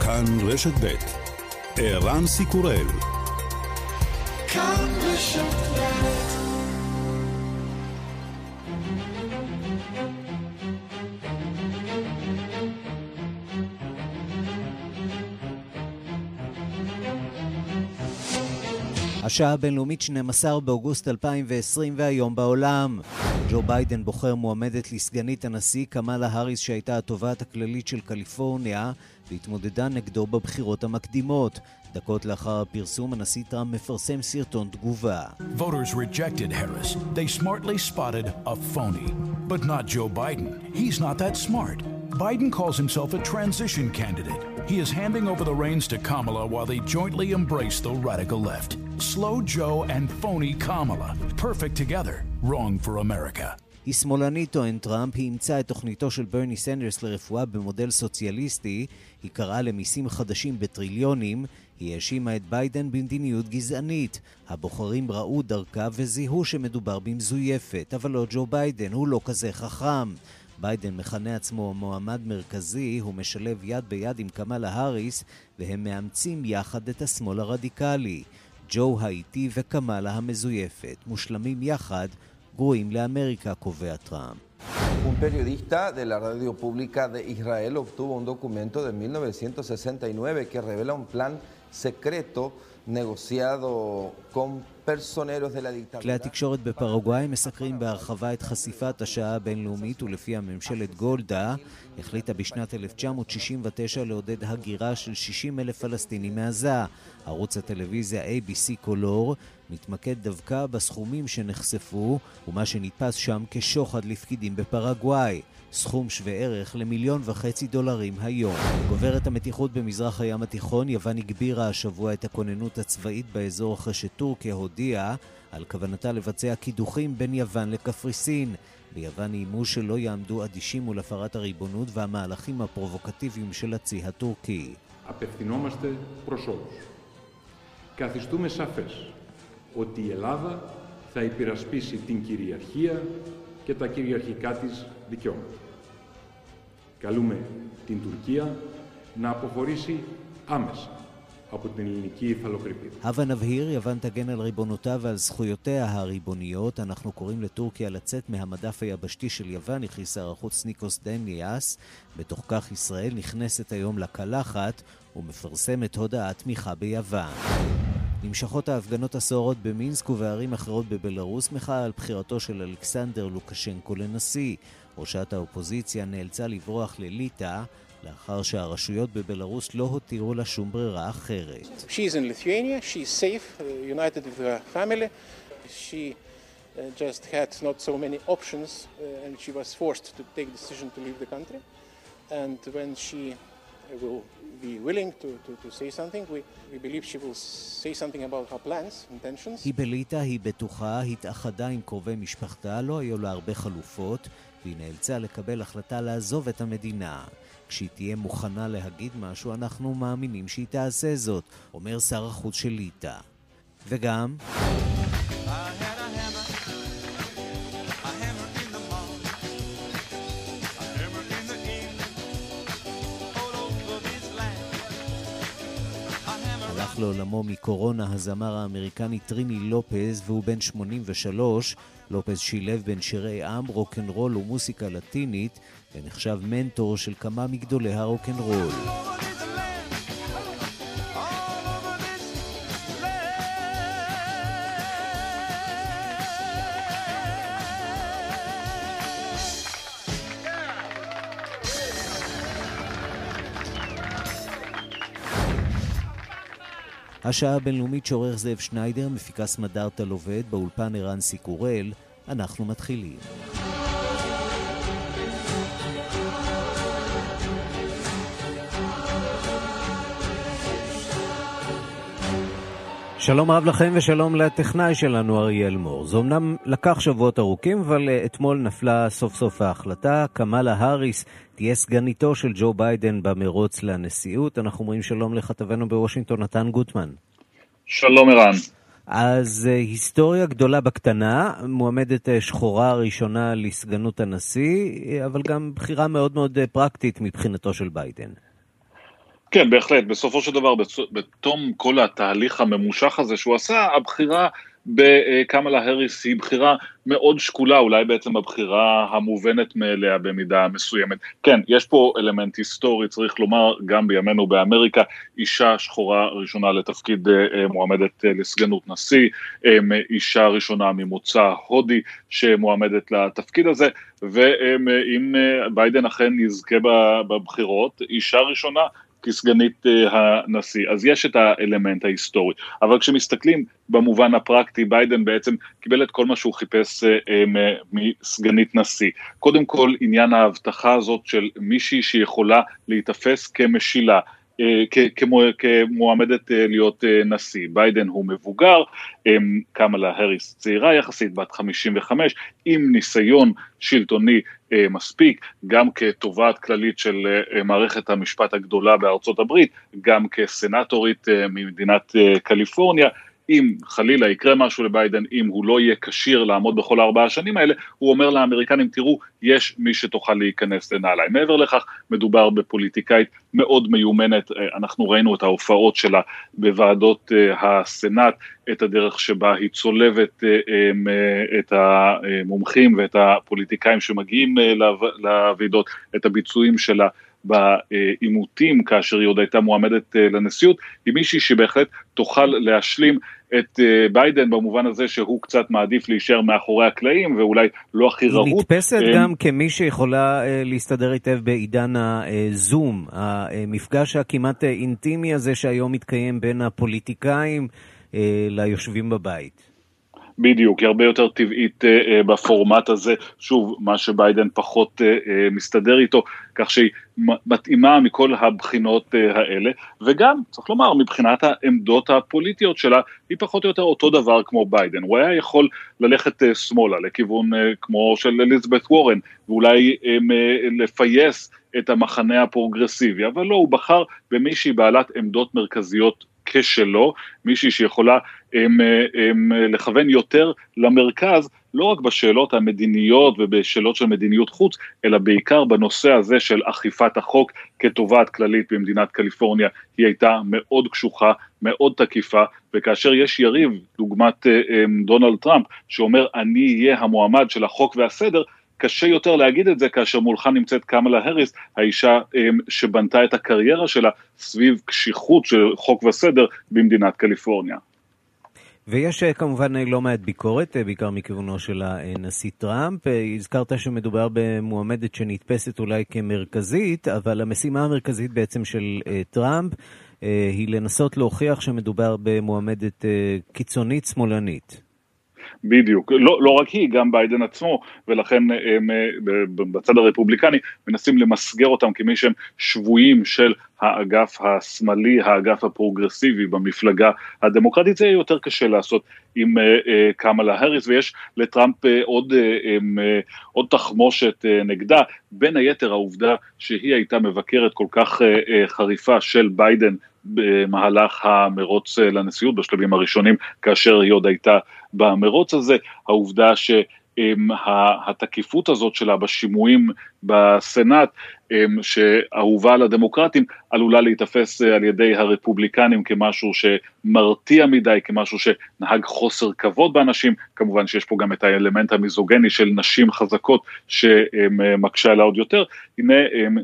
כאן רשת ב' ערן סיקורל. כאן רשת השעה הבינלאומית 12 באוגוסט 2020 והיום בעולם. ג'ו ביידן בוחר מועמדת לסגנית הנשיא קמאלה האריס שהייתה התובעת הכללית של קליפורניה והתמודדה נגדו בבחירות המקדימות. דקות לאחר הפרסום הנשיא טראמפ מפרסם סרטון תגובה. Voters rejected Harris. They smartly spotted a phony. But not Joe Biden. He's not that smart. Biden calls himself a transition candidate. He is handing over the reins to Kamala while they jointly embrace the radical left. Slow Joe and phony Kamala. Perfect together. Wrong for America. היא שמאלנית, טוען טראמפ, היא אימצה את תוכניתו של ברני סנדרס לרפואה במודל סוציאליסטי, היא קראה למיסים חדשים בטריליונים, היא האשימה את ביידן במדיניות גזענית. הבוחרים ראו דרכה וזיהו שמדובר במזויפת, אבל לא ג'ו ביידן, הוא לא כזה חכם. ביידן מכנה עצמו מועמד מרכזי, הוא משלב יד ביד עם קמאלה האריס, והם מאמצים יחד את השמאל הרדיקלי. ג'ו האיטי וקמאלה המזויפת, מושלמים יחד, גרועים לאמריקה, קובע טראמפ. Un periodista de la radio pública de Israel obtuvo un documento de 1969 que revela un plan secreto negociado con כלי התקשורת בפרגוואי מסקרים בהרחבה את חשיפת השעה הבינלאומית ולפיה ממשלת גולדה החליטה בשנת 1969 לעודד הגירה של 60 אלף פלסטינים מעזה. ערוץ הטלוויזיה ABC קולור מתמקד דווקא בסכומים שנחשפו ומה שנתפס שם כשוחד לפקידים בפרגוואי. סכום שווה ערך למיליון וחצי דולרים היום. גוברת המתיחות במזרח הים התיכון, יוון הגבירה השבוע את הכוננות הצבאית באזור אחרי שטורקיה הודיעה על כוונתה לבצע קידוחים בין יוון לקפריסין. ביוון איימו שלא יעמדו אדישים מול הפרת הריבונות והמהלכים הפרובוקטיביים של הצי הטורקי. Απευθυνόμαστε προς όλους. Καθιστούμε σαφές ότι η Ελλάδα θα υπερασπίσει την κυριαρχία και τα κυριαρχικά της δικαιώματα. Καλούμε την Τουρκία να αποχωρήσει άμεσα από την ελληνική υφαλοκρηπίδα. הבה נבהיר, יוון תגן על ריבונותה ועל זכויותיה הריבוניות. אנחנו קוראים לטורקיה לצאת מהמדף היבשתי של יוון, הכריז שר החוץ ניקוס דניאס. בתוך כך ישראל נכנסת היום לקלחת ומפרסמת הודעת תמיכה ביוון. נמשכות ההפגנות הסוערות במינסק ובערים אחרות בבלארוס מחאה על בחירתו של אלכסנדר לוקשנקו לנשיא. ראשת האופוזיציה נאלצה לברוח לליטא לאחר שהרשויות בבלארוס לא הותירו לה שום ברירה אחרת. Uh, uh, uh. And when she will be willing to, to, to say something. We, we believe she will say something about her plans, intentions. היא בליטא, היא בטוחה, התאחדה עם קרובי משפחתה, לא היו לה הרבה חלופות, והיא נאלצה לקבל החלטה לעזוב את המדינה. כשהיא תהיה מוכנה להגיד משהו, אנחנו מאמינים שהיא תעשה זאת, אומר שר החוץ של ליטא. וגם... לעולמו מקורונה הזמר האמריקני טריני לופז והוא בן 83. לופז שילב בין שירי עם, רוקנרול ומוסיקה לטינית ונחשב מנטור של כמה מגדולי הרוקנרול. השעה הבינלאומית שעורך זאב שניידר, מפיקה סמדארטה לובד, באולפן ערן סיקורל, אנחנו מתחילים. שלום רב לכם ושלום לטכנאי שלנו אריאל מור. זה אמנם לקח שבועות ארוכים, אבל אה, אתמול נפלה סוף סוף ההחלטה. קמאלה האריס תהיה סגניתו של ג'ו ביידן במרוץ לנשיאות. אנחנו אומרים שלום לכתבנו בוושינגטון, נתן גוטמן. שלום ערן. אז אה, היסטוריה גדולה בקטנה, מועמדת אה, שחורה ראשונה לסגנות הנשיא, אבל גם בחירה מאוד מאוד פרקטית מבחינתו של ביידן. כן, בהחלט. בסופו של דבר, בתום כל התהליך הממושך הזה שהוא עשה, הבחירה בקמלה האריס היא בחירה מאוד שקולה, אולי בעצם הבחירה המובנת מאליה במידה מסוימת. כן, יש פה אלמנט היסטורי, צריך לומר, גם בימינו באמריקה, אישה שחורה ראשונה לתפקיד אה, מועמדת אה, לסגנות נשיא, אה, אישה ראשונה ממוצא הודי שמועמדת לתפקיד הזה, ואם ביידן אכן יזכה בבחירות, אישה ראשונה כסגנית uh, הנשיא. אז יש את האלמנט ההיסטורי. אבל כשמסתכלים במובן הפרקטי, ביידן בעצם קיבל את כל מה שהוא חיפש uh, uh, מסגנית נשיא. קודם כל, עניין ההבטחה הזאת של מישהי שיכולה להיתפס כמשילה. כמועמדת להיות נשיא. ביידן הוא מבוגר, קמלה האריס צעירה יחסית, בת 55, עם ניסיון שלטוני אה, מספיק, גם כתובעת כללית של אה, מערכת המשפט הגדולה בארצות הברית, גם כסנטורית אה, ממדינת קליפורניה. אם חלילה יקרה משהו לביידן, אם הוא לא יהיה כשיר לעמוד בכל ארבע השנים האלה, הוא אומר לאמריקנים, תראו, יש מי שתוכל להיכנס לנעליים. מעבר לכך, מדובר בפוליטיקאית מאוד מיומנת, אנחנו ראינו את ההופעות שלה בוועדות הסנאט, את הדרך שבה היא צולבת את המומחים ואת הפוליטיקאים שמגיעים לוועידות, את הביצועים שלה. בעימותים כאשר היא עוד הייתה מועמדת אה, לנשיאות, היא מישהי שבהחלט תוכל להשלים את אה, ביידן במובן הזה שהוא קצת מעדיף להישאר מאחורי הקלעים ואולי לא הכי רהוט. היא נתפסת אה, גם כמי שיכולה להסתדר היטב בעידן הזום, המפגש הכמעט אינטימי הזה שהיום מתקיים בין הפוליטיקאים ליושבים בבית. בדיוק, היא הרבה יותר טבעית uh, uh, בפורמט הזה, שוב, מה שביידן פחות uh, uh, מסתדר איתו, כך שהיא מתאימה מכל הבחינות uh, האלה, וגם, צריך לומר, מבחינת העמדות הפוליטיות שלה, היא פחות או יותר אותו דבר כמו ביידן, הוא היה יכול ללכת uh, שמאלה, לכיוון uh, כמו של אליזבת וורן, ואולי um, uh, לפייס את המחנה הפרוגרסיבי, אבל לא, הוא בחר במישהי בעלת עמדות מרכזיות כשלו, מישהי שיכולה הם, הם, לכוון יותר למרכז, לא רק בשאלות המדיניות ובשאלות של מדיניות חוץ, אלא בעיקר בנושא הזה של אכיפת החוק כתובעת כללית במדינת קליפורניה, היא הייתה מאוד קשוחה, מאוד תקיפה, וכאשר יש יריב, דוגמת דונלד טראמפ, שאומר אני אהיה המועמד של החוק והסדר, קשה יותר להגיד את זה כאשר מולך נמצאת קמלה האריס, האישה אמ, שבנתה את הקריירה שלה סביב קשיחות של חוק וסדר במדינת קליפורניה. ויש אה, כמובן אה, לא מעט ביקורת, אה, בעיקר מכיוונו של הנשיא טראמפ. הזכרת שמדובר במועמדת שנתפסת אולי כמרכזית, אבל המשימה המרכזית בעצם של טראמפ היא לנסות להוכיח שמדובר במועמדת קיצונית שמאלנית. בדיוק, לא, לא רק היא, גם ביידן עצמו, ולכן הם בצד הרפובליקני מנסים למסגר אותם כמי שהם שבויים של האגף השמאלי, האגף הפרוגרסיבי במפלגה הדמוקרטית, זה יהיה יותר קשה לעשות עם uh, קמאלה האריס, ויש לטראמפ עוד, עוד תחמושת נגדה, בין היתר העובדה שהיא הייתה מבקרת כל כך חריפה של ביידן במהלך המרוץ לנשיאות בשלבים הראשונים, כאשר היא עוד הייתה במרוץ הזה, העובדה ש... התקיפות הזאת שלה בשימועים בסנאט, שאהובה על הדמוקרטים, עלולה להיתפס אה, על ידי הרפובליקנים כמשהו שמרתיע מדי, כמשהו שנהג חוסר כבוד באנשים, כמובן שיש פה גם את האלמנט המיזוגני של נשים חזקות שמקשה עליה עוד יותר. הנה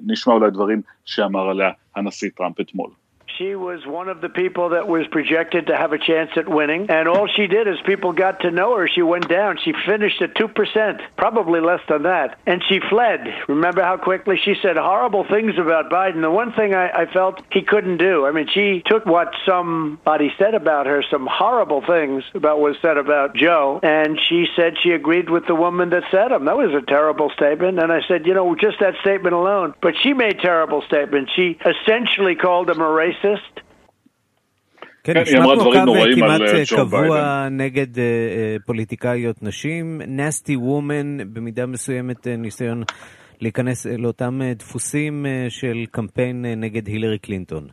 נשמע אולי דברים שאמר עליה הנשיא טראמפ אתמול. She was one of the people that was projected to have a chance at winning, and all she did is people got to know her. She went down. She finished at 2%, probably less than that, and she fled. Remember how quickly she said horrible things about Biden? The one thing I, I felt he couldn't do, I mean, she took what somebody said about her, some horrible things about what was said about Joe, and she said she agreed with the woman that said them. That was a terrible statement, and I said, you know, just that statement alone. But she made terrible statements. She essentially called him a racist. Racist? כן, נשמע כמו קו כמעט קבוע נגד פוליטיקאיות נשים. נסטי וומן, במידה מסוימת ניסיון להיכנס לאותם דפוסים של קמפיין נגד הילרי קלינטון.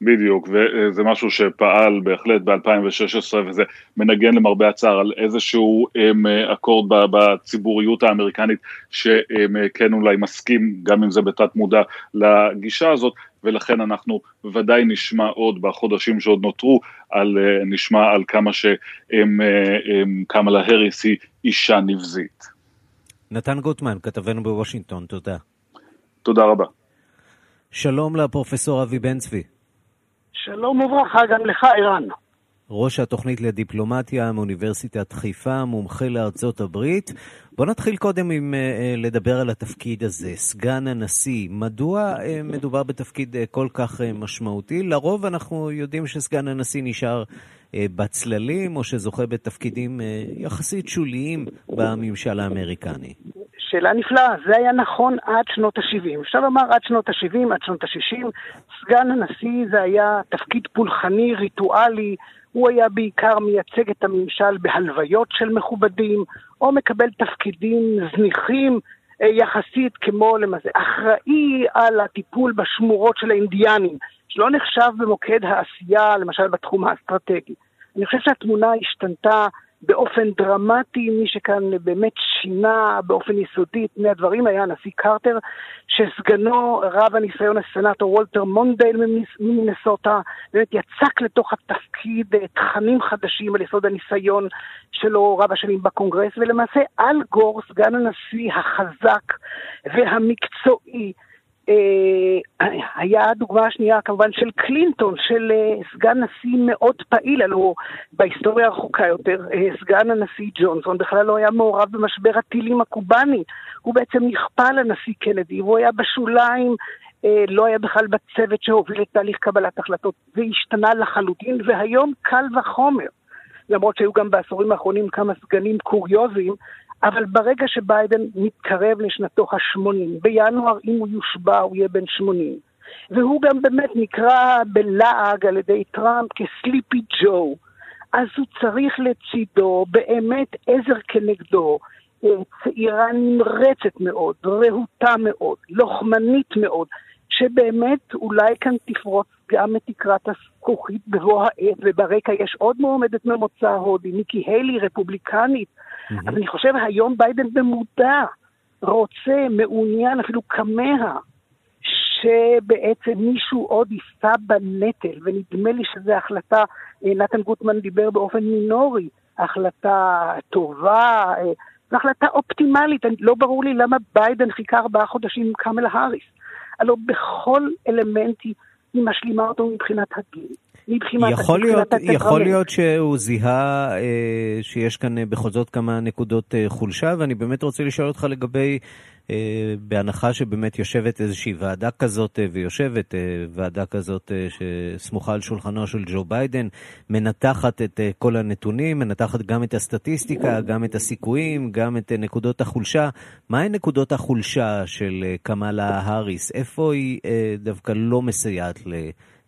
בדיוק, וזה משהו שפעל בהחלט ב-2016 וזה מנגן למרבה הצער על איזשהו הם, אקורד בציבוריות האמריקנית שכן אולי מסכים, גם אם זה בתת מודע, לגישה הזאת, ולכן אנחנו ודאי נשמע עוד בחודשים שעוד נותרו, על, נשמע על כמה שקמלה האריס היא אישה נבזית. נתן גוטמן, כתבנו בוושינגטון, תודה. תודה רבה. שלום לפרופסור אבי בן צבי. שלום וברכה גם לך, ערן. ראש התוכנית לדיפלומטיה מאוניברסיטת חיפה, מומחה לארצות הברית. בוא נתחיל קודם עם uh, לדבר על התפקיד הזה, סגן הנשיא. מדוע uh, מדובר בתפקיד כל כך משמעותי? לרוב אנחנו יודעים שסגן הנשיא נשאר בצללים, או שזוכה בתפקידים uh, יחסית שוליים בממשל האמריקני. שאלה נפלאה, זה היה נכון עד שנות ה-70. אפשר לומר עד שנות ה-70, עד שנות ה-60. סגן הנשיא זה היה תפקיד פולחני, ריטואלי, הוא היה בעיקר מייצג את הממשל בהלוויות של מכובדים, או מקבל תפקידים זניחים אה, יחסית, כמו למעשה אחראי על הטיפול בשמורות של האינדיאנים, שלא נחשב במוקד העשייה, למשל בתחום האסטרטגי. אני חושב שהתמונה השתנתה באופן דרמטי, מי שכאן באמת שינה באופן יסודי את פני הדברים היה הנשיא קרטר, שסגנו רב הניסיון הסנאטור וולטר מונדייל ממינסוטה, באמת יצק לתוך התפקיד אה, תכנים חדשים על יסוד הניסיון שלו רב השנים בקונגרס, ולמעשה אל גור, סגן הנשיא החזק והמקצועי, היה הדוגמה השנייה כמובן של קלינטון, של אה, סגן נשיא מאוד פעיל, הלוא בהיסטוריה הרחוקה יותר, אה, סגן הנשיא ג'ונסון בכלל לא היה מעורב במשבר הטילים הקובאני, הוא בעצם נכפה לנשיא קנדי, הוא היה בשוליים, לא היה בכלל בצוות שהוביל את תהליך קבלת החלטות, זה השתנה לחלוטין, והיום קל וחומר. למרות שהיו גם בעשורים האחרונים כמה סגנים קוריוזיים, אבל ברגע שביידן מתקרב לשנתו ה-80, בינואר אם הוא יושבע הוא יהיה בן 80, והוא גם באמת נקרא בלעג על ידי טראמפ כסליפי ג'ו, אז הוא צריך לצידו באמת עזר כנגדו, אה, צעירה נמרצת מאוד, רהוטה מאוד, לוחמנית מאוד, שבאמת אולי כאן תפרוץ גם את תקרת הזכוכית בבוא העת, וברקע יש עוד מועמדת ממוצא הודי, ניקי היילי, רפובליקנית. Mm-hmm. אז אני חושב היום ביידן במודע רוצה, מעוניין, אפילו כמה, שבעצם מישהו עוד יישא בנטל, ונדמה לי שזו החלטה, אה, נתן גוטמן דיבר באופן מינורי, החלטה טובה, אה, זו החלטה אופטימלית, לא ברור לי למה ביידן חיכה ארבעה חודשים עם קמלה האריס. הלוא בכל אלמנט היא משלימה אותו מבחינת הגיל. מבחינת יכול להיות, יכול להיות שהוא זיהה אה, שיש כאן אה, בכל זאת כמה נקודות אה, חולשה, ואני באמת רוצה לשאול אותך לגבי בהנחה שבאמת יושבת איזושהי ועדה כזאת, אה, ויושבת אה, ועדה כזאת שסמוכה על שולחנו של ג'ו ביידן, מנתחת את כל הנתונים, מנתחת גם את הסטטיסטיקה, גם את הסיכויים, גם את נקודות החולשה. מהן נקודות החולשה של קמאלה האריס? איפה היא דווקא לא מסייעת ל...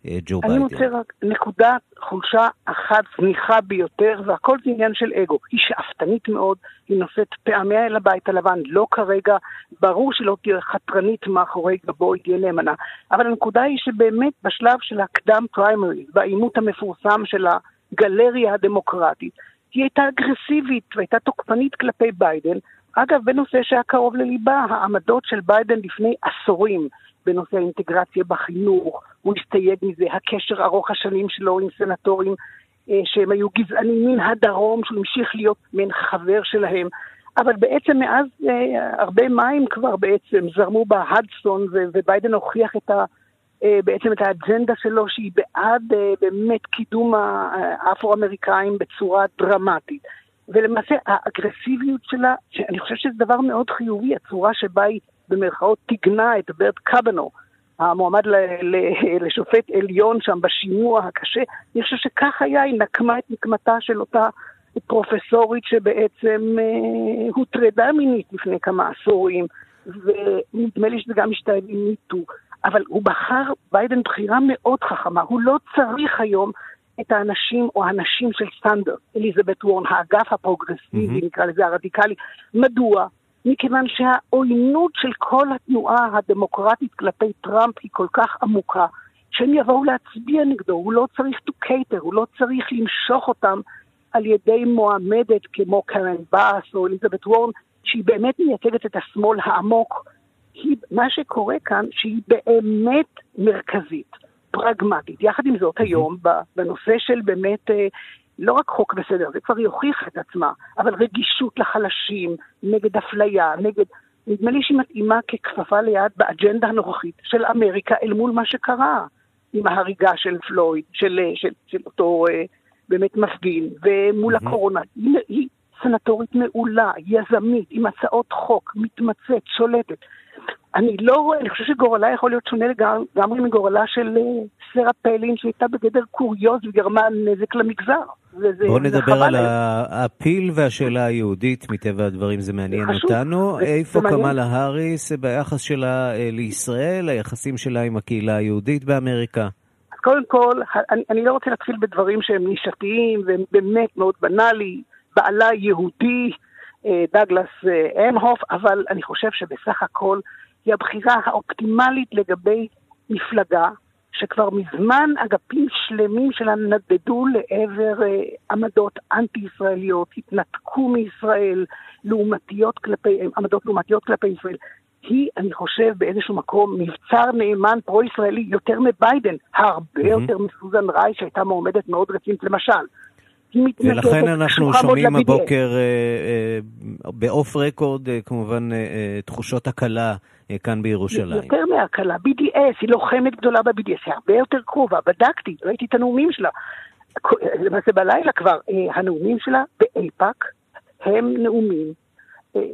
אה, ג'ו ביידן. אני מוצא רק נקודת חולשה אחת זניחה ביותר, והכל זה עניין של אגו. היא שאפתנית מאוד, היא נושאת פעמיה אל הבית הלבן, לא כרגע, ברור שלא תהיה חתרנית מאחורי גבו, היא תהיה נאמנה, אבל הנקודה היא שבאמת בשלב של הקדם פריימרי, בעימות המפורסם של הגלריה הדמוקרטית, היא הייתה אגרסיבית והייתה תוקפנית כלפי ביידן. אגב, בנושא שהיה קרוב לליבה, העמדות של ביידן לפני עשורים, בנושא האינטגרציה בחינוך, הוא הסתייג מזה, הקשר ארוך השנים שלו עם סנטורים אה, שהם היו גזענים מן הדרום, שהוא המשיך להיות מעין חבר שלהם. אבל בעצם מאז אה, הרבה מים כבר בעצם זרמו בהדסון, וביידן הוכיח את ה... אה, בעצם את האג'נדה שלו שהיא בעד אה, באמת קידום האפרו-אמריקאים בצורה דרמטית. ולמעשה האגרסיביות שלה, שאני חושב שזה דבר מאוד חיובי, הצורה שבה היא במרכאות תיגנה את ברט קבנו, המועמד ל- ל- לשופט עליון שם בשימוע הקשה, אני חושב שכך היה, היא נקמה את נקמתה של אותה פרופסורית שבעצם אה, הוטרדה מינית לפני כמה עשורים, ונדמה לי שזה גם משתלב עם מיטו. אבל הוא בחר, ביידן בחירה מאוד חכמה, הוא לא צריך היום את האנשים או הנשים של סנדרס, אליזבת וורן, האגף הפרוגרסיבי, mm-hmm. נקרא לזה הרדיקלי. מדוע? מכיוון שהעוינות של כל התנועה הדמוקרטית כלפי טראמפ היא כל כך עמוקה, שהם יבואו להצביע נגדו, הוא לא צריך to cater, הוא לא צריך למשוך אותם על ידי מועמדת כמו קרן באס או אליזבת וורן, שהיא באמת מייצגת את השמאל העמוק. היא, מה שקורה כאן, שהיא באמת מרכזית, פרגמטית. יחד עם זאת, היום, בנושא של באמת, אה, לא רק חוק וסדר, זה כבר היא הוכיחה את עצמה, אבל רגישות לחלשים, נגד אפליה, נגד... נדמה לי שהיא מתאימה ככפפה ליד באג'נדה הנוכחית של אמריקה אל מול מה שקרה עם ההריגה של פלויד, של, של, של, של אותו אה, באמת מפגין, ומול mm-hmm. הקורונה. היא, היא סנטורית מעולה, יזמית, עם הצעות חוק, מתמצאת, שולטת. אני לא רואה, אני חושב שגורלה יכול להיות שונה לגמרי מגורלה של אה, סרה פיילין שהייתה בגדר קוריוז וגרמה נזק למגזר. בואו נדבר על הפיל והשאלה היהודית, מטבע הדברים זה מעניין חשוב, אותנו. זה, איפה קמאלה האריס ביחס שלה אה, לישראל, היחסים שלה עם הקהילה היהודית באמריקה? אז קודם כל, אני, אני לא רוצה להתחיל בדברים שהם נישתיים והם באמת מאוד בנאלי. בעלה יהודי, דגלס אה, אמהוף, אבל אני חושב שבסך הכל היא הבחירה האופטימלית לגבי מפלגה שכבר מזמן אגפים שלמים שלה נדדו לעבר אה, עמדות אנטי-ישראליות, התנתקו מישראל, לעומתיות כלפי, עמדות לעומתיות כלפי ישראל. היא, אני חושב, באיזשהו מקום מבצר נאמן פרו-ישראלי יותר מביידן, הרבה mm-hmm. יותר מסוזן רייס שהייתה מועמדת מאוד רצינית, למשל. ולכן אנחנו שומעים הבוקר אה, אה, ב off record, אה, כמובן, תחושות הקלה כאן בירושלים. יותר מהקלה, BDS, היא לוחמת גדולה ב-BDS, היא הרבה יותר קרובה, בדקתי, ראיתי את הנאומים שלה. למעשה בלילה כבר, הנאומים שלה באיפא"ק הם נאומים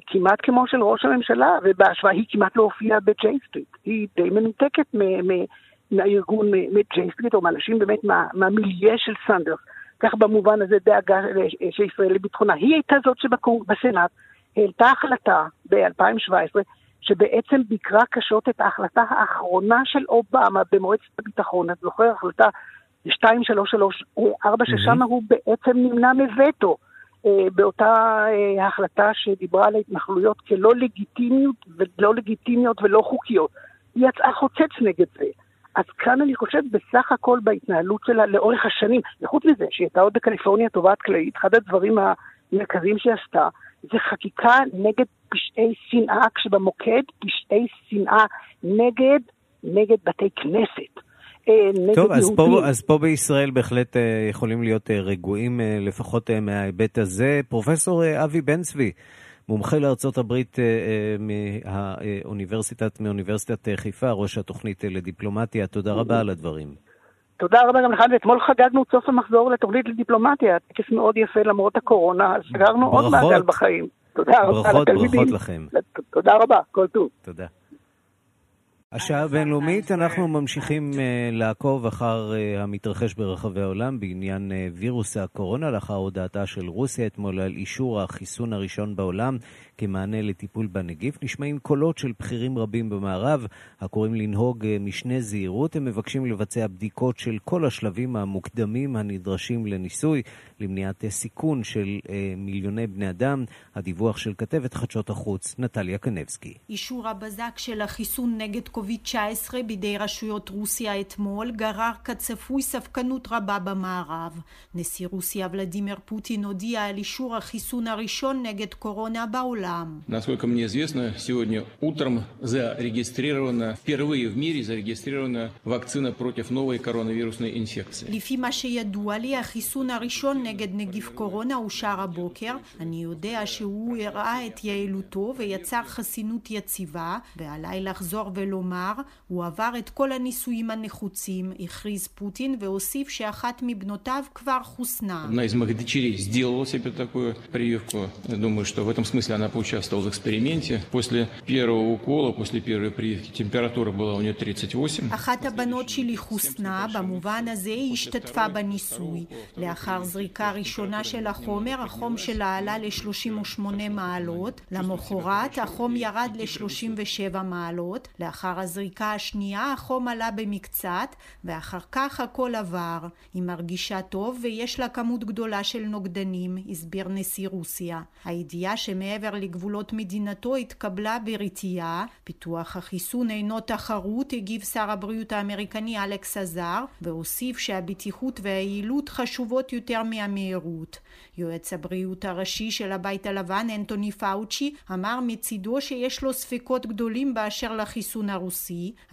כמעט כמו של ראש הממשלה, ובהשוואה היא כמעט לא הופיעה בג'יי סטריט. היא די מנותקת מהארגון, מ-J Street, או מאנשים באמת מהמילייה של סנדרס. כך במובן הזה דאגה של ישראל לביטחונה. היא הייתה זאת שבסנאט העלתה החלטה ב-2017, שבעצם ביקרה קשות את ההחלטה האחרונה של אובמה במועצת הביטחון. את זוכר, החלטה 2334, ששם הוא בעצם נמנע מווטו. אה, באותה אה, החלטה שדיברה על ההתנחלויות כלא לגיטימיות ולא לגיטימיות ולא חוקיות. היא יצאה חוצץ נגד זה. אז כאן אני חושב בסך הכל בהתנהלות שלה לאורך השנים, וחוץ מזה שהיא הייתה עוד בקליפורניה תובעת כללית, אחד הדברים המרכזיים שהיא עשתה זה חקיקה נגד פשעי שנאה, כשבמוקד פשעי שנאה נגד, נגד בתי כנסת. אה, טוב, אז פה, אז פה בישראל בהחלט אה, יכולים להיות אה, רגועים לפחות מההיבט הזה. פרופסור אבי בן צבי, מומחה לארצות הברית אה, אה, מהאוניברסיטת, מאוניברסיטת אה, חיפה, ראש התוכנית לדיפלומטיה, תודה רבה על הדברים. תודה רבה גם לך, ואתמול חגגנו את סוף המחזור לתוכנית לדיפלומטיה, טקס מאוד יפה למרות הקורונה, אז סגרנו עוד מעגל בחיים. תודה רבה לתלמידים. ברכות, ברכות לכם. תודה רבה, כל טוב. תודה. השעה הבינלאומית, אנחנו ממשיכים uh, לעקוב אחר uh, המתרחש ברחבי העולם בעניין uh, וירוס הקורונה, לאחר הודעתה של רוסיה אתמול על אישור החיסון הראשון בעולם כמענה לטיפול בנגיף. נשמעים קולות של בכירים רבים במערב הקוראים לנהוג משנה זהירות. הם מבקשים לבצע בדיקות של כל השלבים המוקדמים הנדרשים לניסוי למניעת סיכון של מיליוני בני אדם. הדיווח של כתבת חדשות החוץ, נטליה קנבסקי. אישור הבזק של החיסון נגד קוביד-19 בידי רשויות רוסיה אתמול גרר כצפוי ספקנות רבה במערב. נשיא רוסיה ולדימיר פוטין הודיע על אישור החיסון הראשון נגד קורונה בעולם. Насколько мне известно, сегодня утром зарегистрирована, впервые в мире зарегистрирована вакцина против новой коронавирусной инфекции. לפי מה שידוע לי, החיסון הראשון נגד נגיף קורונה אושר הבוקר. אני יודע שהוא הראה את יעילותו ויצר חסינות יציבה, ועליי לחזור ולומר כלומר, הוא עבר את כל הניסויים הנחוצים, הכריז פוטין והוסיף שאחת מבנותיו כבר חוסנה. Одна из моих дочерей сделала себе такую прививку. Я думаю, что в этом смысле она поучаствовала в эксперименте. После первого укола, после первой прививки, температура была у нее 38. אחת הבנות שלי חוסנה, במובן הזה היא השתתפה בניסוי. לאחר זריקה ראשונה של החומר, החום שלה עלה ל-38 מעלות. למחרת החום ירד ל-37 מעלות. לאחר לאחר הזריקה השנייה החום עלה במקצת ואחר כך הכל עבר. היא מרגישה טוב ויש לה כמות גדולה של נוגדנים, הסביר נשיא רוסיה. הידיעה שמעבר לגבולות מדינתו התקבלה ברתיעה. פיתוח החיסון אינו תחרות, הגיב שר הבריאות האמריקני אלכס עזר, והוסיף שהבטיחות והיעילות חשובות יותר מהמהירות. יועץ הבריאות הראשי של הבית הלבן, אנטוני פאוצ'י, אמר מצידו שיש לו ספקות גדולים באשר לחיסון הרוסי.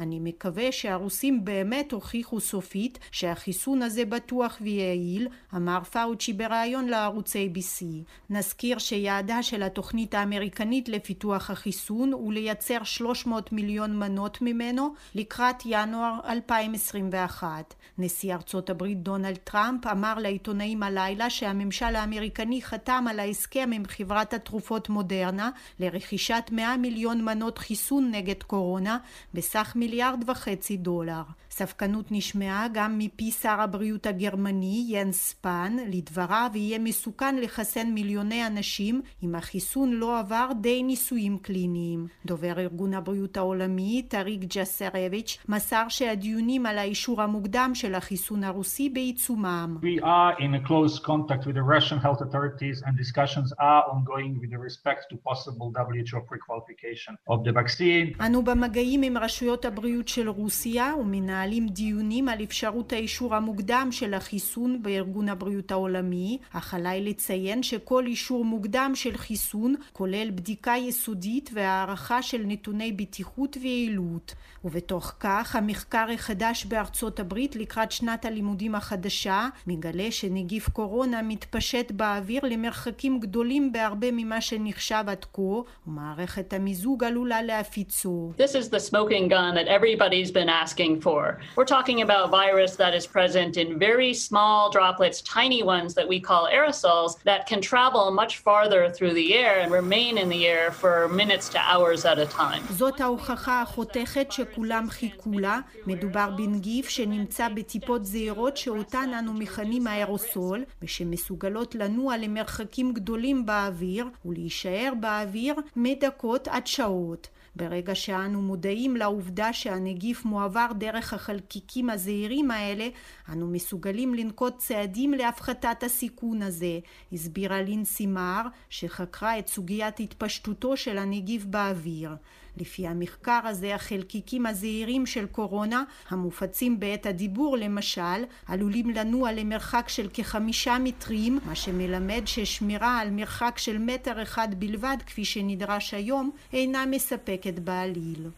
אני מקווה שהרוסים באמת הוכיחו סופית שהחיסון הזה בטוח ויעיל, אמר פאוצ'י בריאיון לערוץ ABC. נזכיר שיעדה של התוכנית האמריקנית לפיתוח החיסון הוא לייצר 300 מיליון מנות ממנו לקראת ינואר 2021. נשיא ארצות הברית דונלד טראמפ אמר לעיתונאים הלילה שהממשל האמריקני חתם על ההסכם עם חברת התרופות מודרנה לרכישת 100 מיליון מנות חיסון נגד קורונה בסך מיליארד וחצי דולר. ספקנות נשמעה גם מפי שר הבריאות הגרמני ינס ספן, לדבריו יהיה מסוכן לחסן מיליוני אנשים אם החיסון לא עבר די ניסויים קליניים. דובר ארגון הבריאות העולמי, טאריק יסרביץ', מסר שהדיונים על האישור המוקדם של החיסון הרוסי בעיצומם. We are in a close contact with the Russian health authorities and discussions are ongoing with respect to possible WHO pre-qualification of the vaccine. אנו במגעים עם רשויות הבריאות של רוסיה ומנהלים מנהלים דיונים על אפשרות האישור המוקדם של החיסון בארגון הבריאות העולמי, אך עליי לציין שכל אישור מוקדם של חיסון כולל בדיקה יסודית והערכה של נתוני בטיחות ויעילות. ובתוך כך המחקר החדש בארצות הברית לקראת שנת הלימודים החדשה מגלה שנגיף קורונה מתפשט באוויר למרחקים גדולים בהרבה ממה שנחשב עד כה ומערכת המיזוג עלולה להפיצו. This is the smoking gun that everybody's been asking for. We're talking about virus that is present in very small droplets, tiny ones that we call aerosols, that can travel much farther through the air and remain in the air for minutes to hours at a time. זאת ההוכחה החותכת שכולם חיכו לה. מדובר בנגיף שנמצא בטיפות זעירות שאותן אנו מכנים האירוסול, ושמסוגלות לנוע למרחקים גדולים באוויר ולהישאר באוויר מדקות עד שעות. ברגע שאנו מודעים לעובדה שהנגיף מועבר דרך החלקיקים הזעירים האלה, אנו מסוגלים לנקוט צעדים להפחתת הסיכון הזה, הסבירה לינסי מר, שחקרה את סוגיית התפשטותו של הנגיף באוויר. לפי המחקר הזה החלקיקים הזעירים של קורונה המופצים בעת הדיבור למשל עלולים לנוע למרחק של כחמישה מטרים מה שמלמד ששמירה על מרחק של מטר אחד בלבד כפי שנדרש היום אינה מספקת בעליל.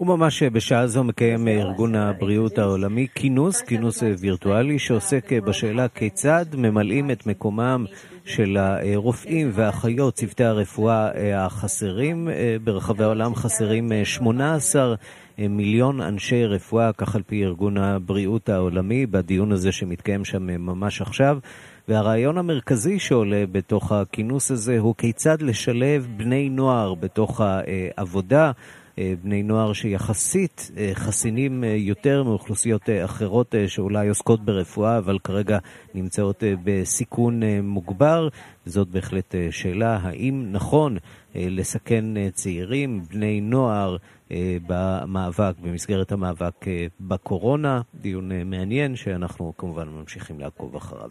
וממש בשעה זו מקיים ארגון הבריאות העולמי כינוס, כינוס וירטואלי שעוסק בשאלה כיצד ממלאים את מקומם של הרופאים והאחיות, צוותי הרפואה החסרים. ברחבי העולם חסרים 18 מיליון אנשי רפואה, כך על פי ארגון הבריאות העולמי, בדיון הזה שמתקיים שם ממש עכשיו. והרעיון המרכזי שעולה בתוך הכינוס הזה הוא כיצד לשלב בני נוער בתוך העבודה. בני נוער שיחסית חסינים יותר מאוכלוסיות אחרות שאולי עוסקות ברפואה, אבל כרגע נמצאות בסיכון מוגבר. זאת בהחלט שאלה, האם נכון לסכן צעירים, בני נוער, במאבק, במסגרת המאבק בקורונה. דיון מעניין שאנחנו כמובן ממשיכים לעקוב אחריו.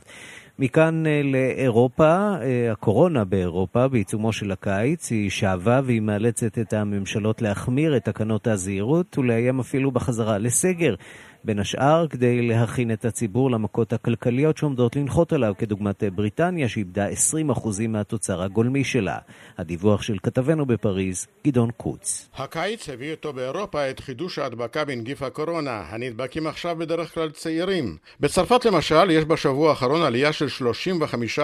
מכאן לאירופה, הקורונה באירופה, בעיצומו של הקיץ, היא שאבה והיא מאלצת את הממשלות להחמיר את תקנות הזהירות ולאיים אפילו בחזרה לסגר. בין השאר כדי להכין את הציבור למכות הכלכליות שעומדות לנחות עליו, כדוגמת בריטניה שאיבדה 20% מהתוצר הגולמי שלה. הדיווח של כתבנו בפריז, גדעון קוץ. הקיץ הביא איתו באירופה את חידוש ההדבקה בנגיף הקורונה. הנדבקים עכשיו בדרך כלל צעירים. בצרפת למשל יש בשבוע האחרון עלייה של 35%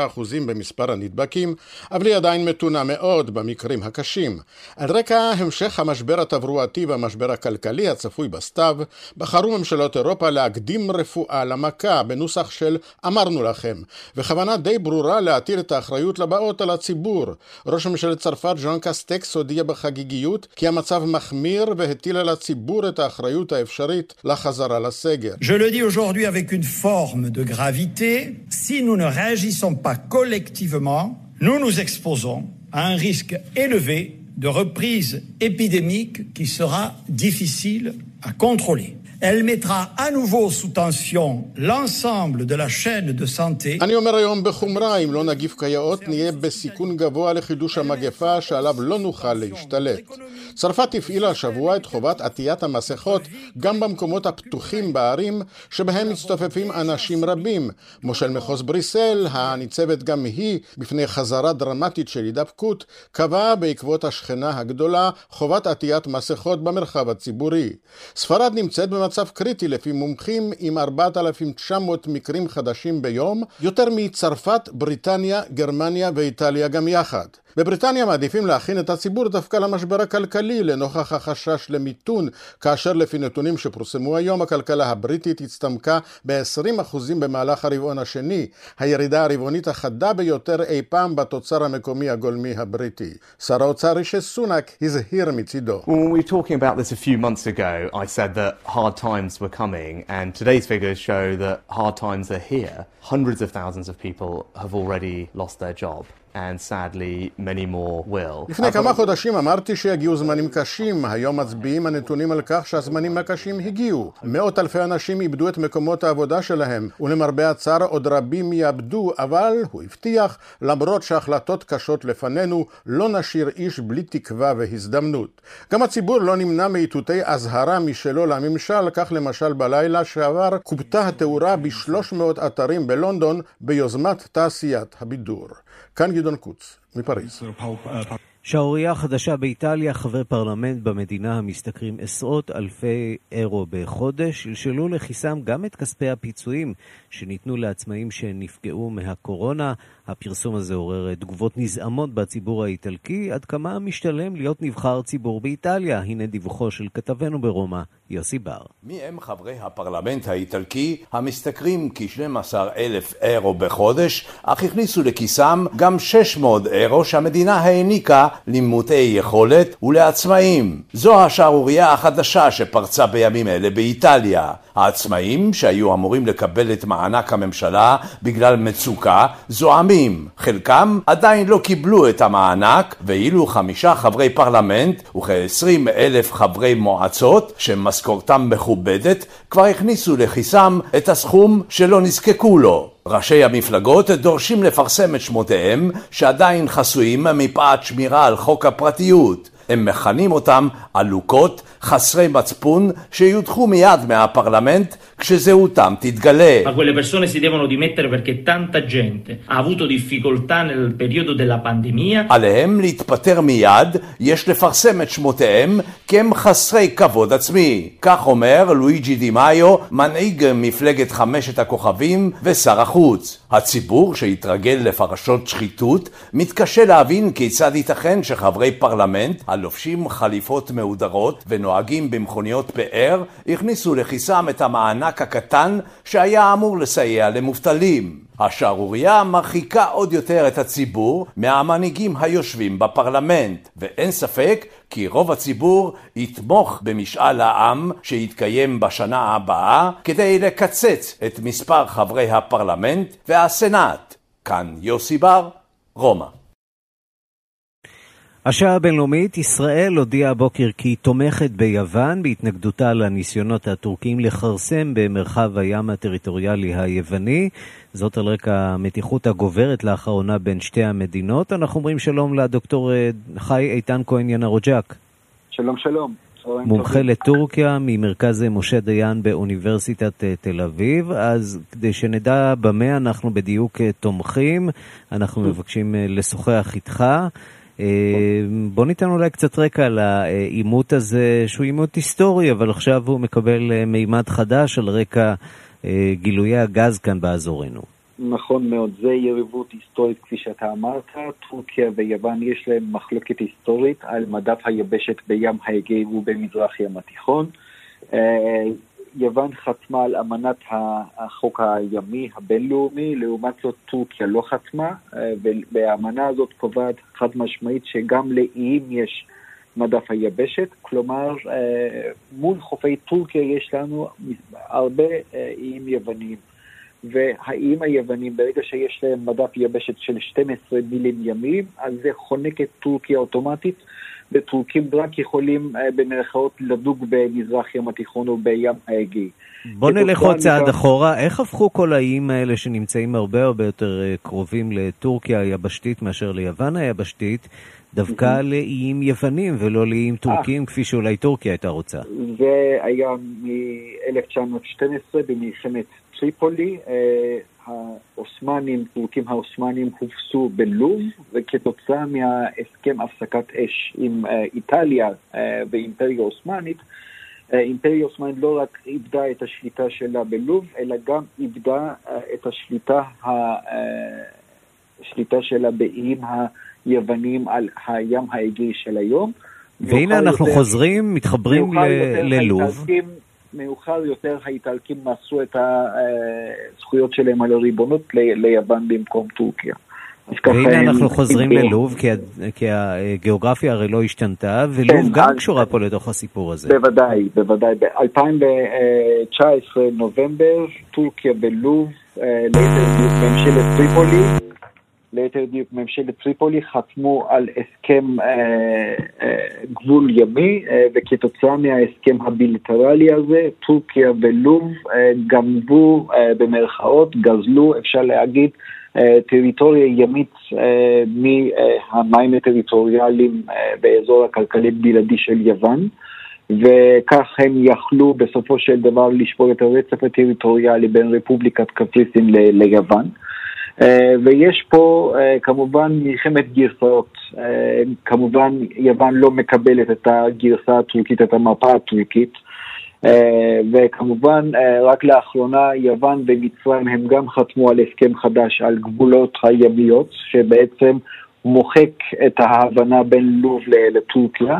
במספר הנדבקים, אבל היא עדיין מתונה מאוד במקרים הקשים. על רקע המשך המשבר התברואתי והמשבר הכלכלי הצפוי בסתיו, בחרו ממשלות ממשלות אירופה להקדים רפואה למכה בנוסח של אמרנו לכם, וכוונה די ברורה להטיל את האחריות לבאות על הציבור. ראש ממשלת צרפת ז'אן קסטקס הודיע בחגיגיות כי המצב מחמיר והטיל על הציבור את האחריות האפשרית לחזרה לסגר. Je le dis aujourd'hui avec une forme de gravité, si nous ne réagissons pas collectivement, nous nous exposons à un risque élevé de reprise épidémique qui sera difficile à contrôler. Elle mettra à nouveau sous tension l'ensemble de la chaîne de santé. אני אומר היום בחומרה, אם לא נגיף כיאות, נהיה בסיכון גבוה לחידוש המגפה שעליו לא נוכל להשתלט. צרפת הפעילה השבוע את חובת עטיית המסכות גם במקומות הפתוחים בערים שבהם מצטופפים אנשים רבים. מושל מחוז בריסל, הניצבת גם היא בפני חזרה דרמטית של הידבקות, קבעה בעקבות השכנה הגדולה חובת עטיית מסכות במרחב הציבורי. ספרד נמצאת במצב קריטי לפי מומחים עם 4,900 מקרים חדשים ביום, יותר מצרפת, בריטניה, גרמניה ואיטליה גם יחד. בבריטניה מעדיפים להכין את הציבור דווקא למשבר הכלכלי לנוכח החשש למיתון, כאשר לפי נתונים שפורסמו היום הכלכלה הבריטית הצטמקה ב-20% במהלך הרבעון השני, הירידה הרבעונית החדה ביותר אי פעם בתוצר המקומי הגולמי הבריטי. שר האוצר רישי סונאק הזהיר מצידו. When we talking about this a few months ago, I said that hard times were coming, and today's figures show that hard times are here. Hundreds of thousands of people have already lost their job. And sadly many more will. לפני כמה חודשים אמרתי שיגיעו זמנים קשים, היום מצביעים הנתונים על כך שהזמנים הקשים הגיעו. מאות אלפי אנשים איבדו את מקומות העבודה שלהם, ולמרבה הצער עוד רבים יאבדו, אבל הוא הבטיח, למרות שהחלטות קשות לפנינו, לא נשאיר איש בלי תקווה והזדמנות. גם הציבור לא נמנע מאיתותי אזהרה משלו לממשל, כך למשל בלילה שעבר כובתה התאורה ב-300 אתרים בלונדון ביוזמת תעשיית הבידור. כאן גדעון קוץ, מפריז. שערורייה חדשה באיטליה, חברי פרלמנט במדינה המשתכרים עשרות אלפי אירו בחודש, שלשלו לכיסם גם את כספי הפיצויים שניתנו לעצמאים שנפגעו מהקורונה. הפרסום הזה עורר תגובות נזעמות בציבור האיטלקי, עד כמה משתלם להיות נבחר ציבור באיטליה. הנה דיווחו של כתבנו ברומא, יוסי בר. מי הם חברי הפרלמנט האיטלקי המשתכרים כ-12 אלף אירו בחודש, אך הכניסו לכיסם גם 600 אירו שהמדינה העניקה למעוטי יכולת ולעצמאים. זו השערורייה החדשה שפרצה בימים אלה באיטליה. העצמאים שהיו אמורים לקבל את מענק הממשלה בגלל מצוקה זועמים. חלקם עדיין לא קיבלו את המענק ואילו חמישה חברי פרלמנט וכ-20 אלף חברי מועצות שמשכורתם מכובדת כבר הכניסו לכיסם את הסכום שלא נזקקו לו. ראשי המפלגות דורשים לפרסם את שמותיהם שעדיין חסויים מפאת שמירה על חוק הפרטיות. הם מכנים אותם עלוקות, חסרי מצפון, שיודחו מיד מהפרלמנט כשזהותם תתגלה. Ma quelle persone si devono dimettere perché tanta gente ha avuto difficoltà nel periodo della pandemia. עליהם להתפטר מיד, יש לפרסם את שמותיהם כי הם חסרי כבוד עצמי. כך אומר לואיג'י דימאיו, מנהיג מפלגת חמשת הכוכבים ושר החוץ. הציבור שהתרגל לפרשות שחיתות, מתקשה להבין כיצד ייתכן שחברי פרלמנט הלובשים חליפות מהודרות ונוהגים במכוניות פאר, הכניסו לכיסם את המענק הקטן שהיה אמור לסייע למובטלים. השערורייה מרחיקה עוד יותר את הציבור מהמנהיגים היושבים בפרלמנט, ואין ספק כי רוב הציבור יתמוך במשאל העם שיתקיים בשנה הבאה כדי לקצץ את מספר חברי הפרלמנט והסנאט. כאן יוסי בר, רומא. השעה הבינלאומית, ישראל הודיעה הבוקר כי היא תומכת ביוון בהתנגדותה לניסיונות הטורקים לכרסם במרחב הים הטריטוריאלי היווני. זאת על רקע המתיחות הגוברת לאחרונה בין שתי המדינות. אנחנו אומרים שלום לדוקטור חי איתן כהן ינרוג'ק. שלום שלום. מומחה לטורקיה ממרכז משה דיין באוניברסיטת תל אביב, אז כדי שנדע במה אנחנו בדיוק תומכים, אנחנו מבקשים לשוחח איתך. בוא ניתן אולי קצת רקע לעימות הזה, שהוא עימות היסטורי, אבל עכשיו הוא מקבל מימד חדש על רקע גילויי הגז כאן באזורנו. נכון מאוד, זה יריבות היסטורית כפי שאתה אמרת, טורקיה ויוון יש להם מחלוקת היסטורית על מדף היבשת בים האגאי ובמזרח ים התיכון. יוון חתמה על אמנת החוק הימי הבינלאומי, לעומת זאת טורקיה לא חתמה, והאמנה הזאת קובעת חד משמעית שגם לאיים יש מדף היבשת, כלומר מול חופי טורקיה יש לנו הרבה איים יווניים. והאיים היוונים, ברגע שיש להם מדף יבשת של 12 מילים ימים, אז זה חונק את טורקיה אוטומטית, וטורקים רק יכולים במרכאות לדוג במזרח ים התיכון ובים האגאי. בוא נלך עוד צעד אחורה, איך הפכו כל האיים האלה שנמצאים הרבה הרבה יותר קרובים לטורקיה היבשתית מאשר ליוון היבשתית, דווקא לאיים יוונים ולא לאיים טורקיים, כפי שאולי טורקיה הייתה רוצה. זה היה מ-1912 במלחמת טריפולי. העות'מאנים, טורקים העות'מאנים הובסו בלוב, וכתוצאה מהסכם הפסקת אש עם איטליה ואימפריה עות'מאנית, אימפריה עות'מאנית לא רק איבדה את השליטה שלה בלוב, אלא גם איבדה את השליטה, השליטה שלה באיים היוונים על הים האגאי של היום. והנה אנחנו יותר, חוזרים, מתחברים ללוב. מאוחר יותר האיטלקים מסרו את הזכויות שלהם על הריבונות ליוון במקום טורקיה. והנה אנחנו חוזרים ללוב, כי, כי הגיאוגרפיה הרי לא השתנתה, ולוב כן, גם קשורה פה לתוך הסיפור הזה. בוודאי, בוודאי. ב-2019, נובמבר, טורקיה בלוב, ליתר דיוק ממשלת טריפולי, ליתר דיוק ממשלת טריפולי, חתמו על הסכם אה, אה, גבול ימי, אה, וכתוצאה מההסכם הבילטרלי הזה, טורקיה ולוב אה, גנבו אה, במרכאות, גזלו, אפשר להגיד, אה, טריטוריה ימית אה, מהמים הטריטוריאליים אה, באזור הכלכלי בלעדי של יוון. וכך הם יכלו בסופו של דבר לשבור את הרצף הטריטוריאלי בין רפובליקת קפריסין ליוון. אה, ויש פה אה, כמובן מלחמת גרסאות. אה, כמובן יוון לא מקבלת את הגרסה הטורקית, את המפה הטורקית. וכמובן רק לאחרונה יוון ומצרים הם גם חתמו על הסכם חדש על גבולות הימיות, שבעצם מוחק את ההבנה בין לוב לטורקיה.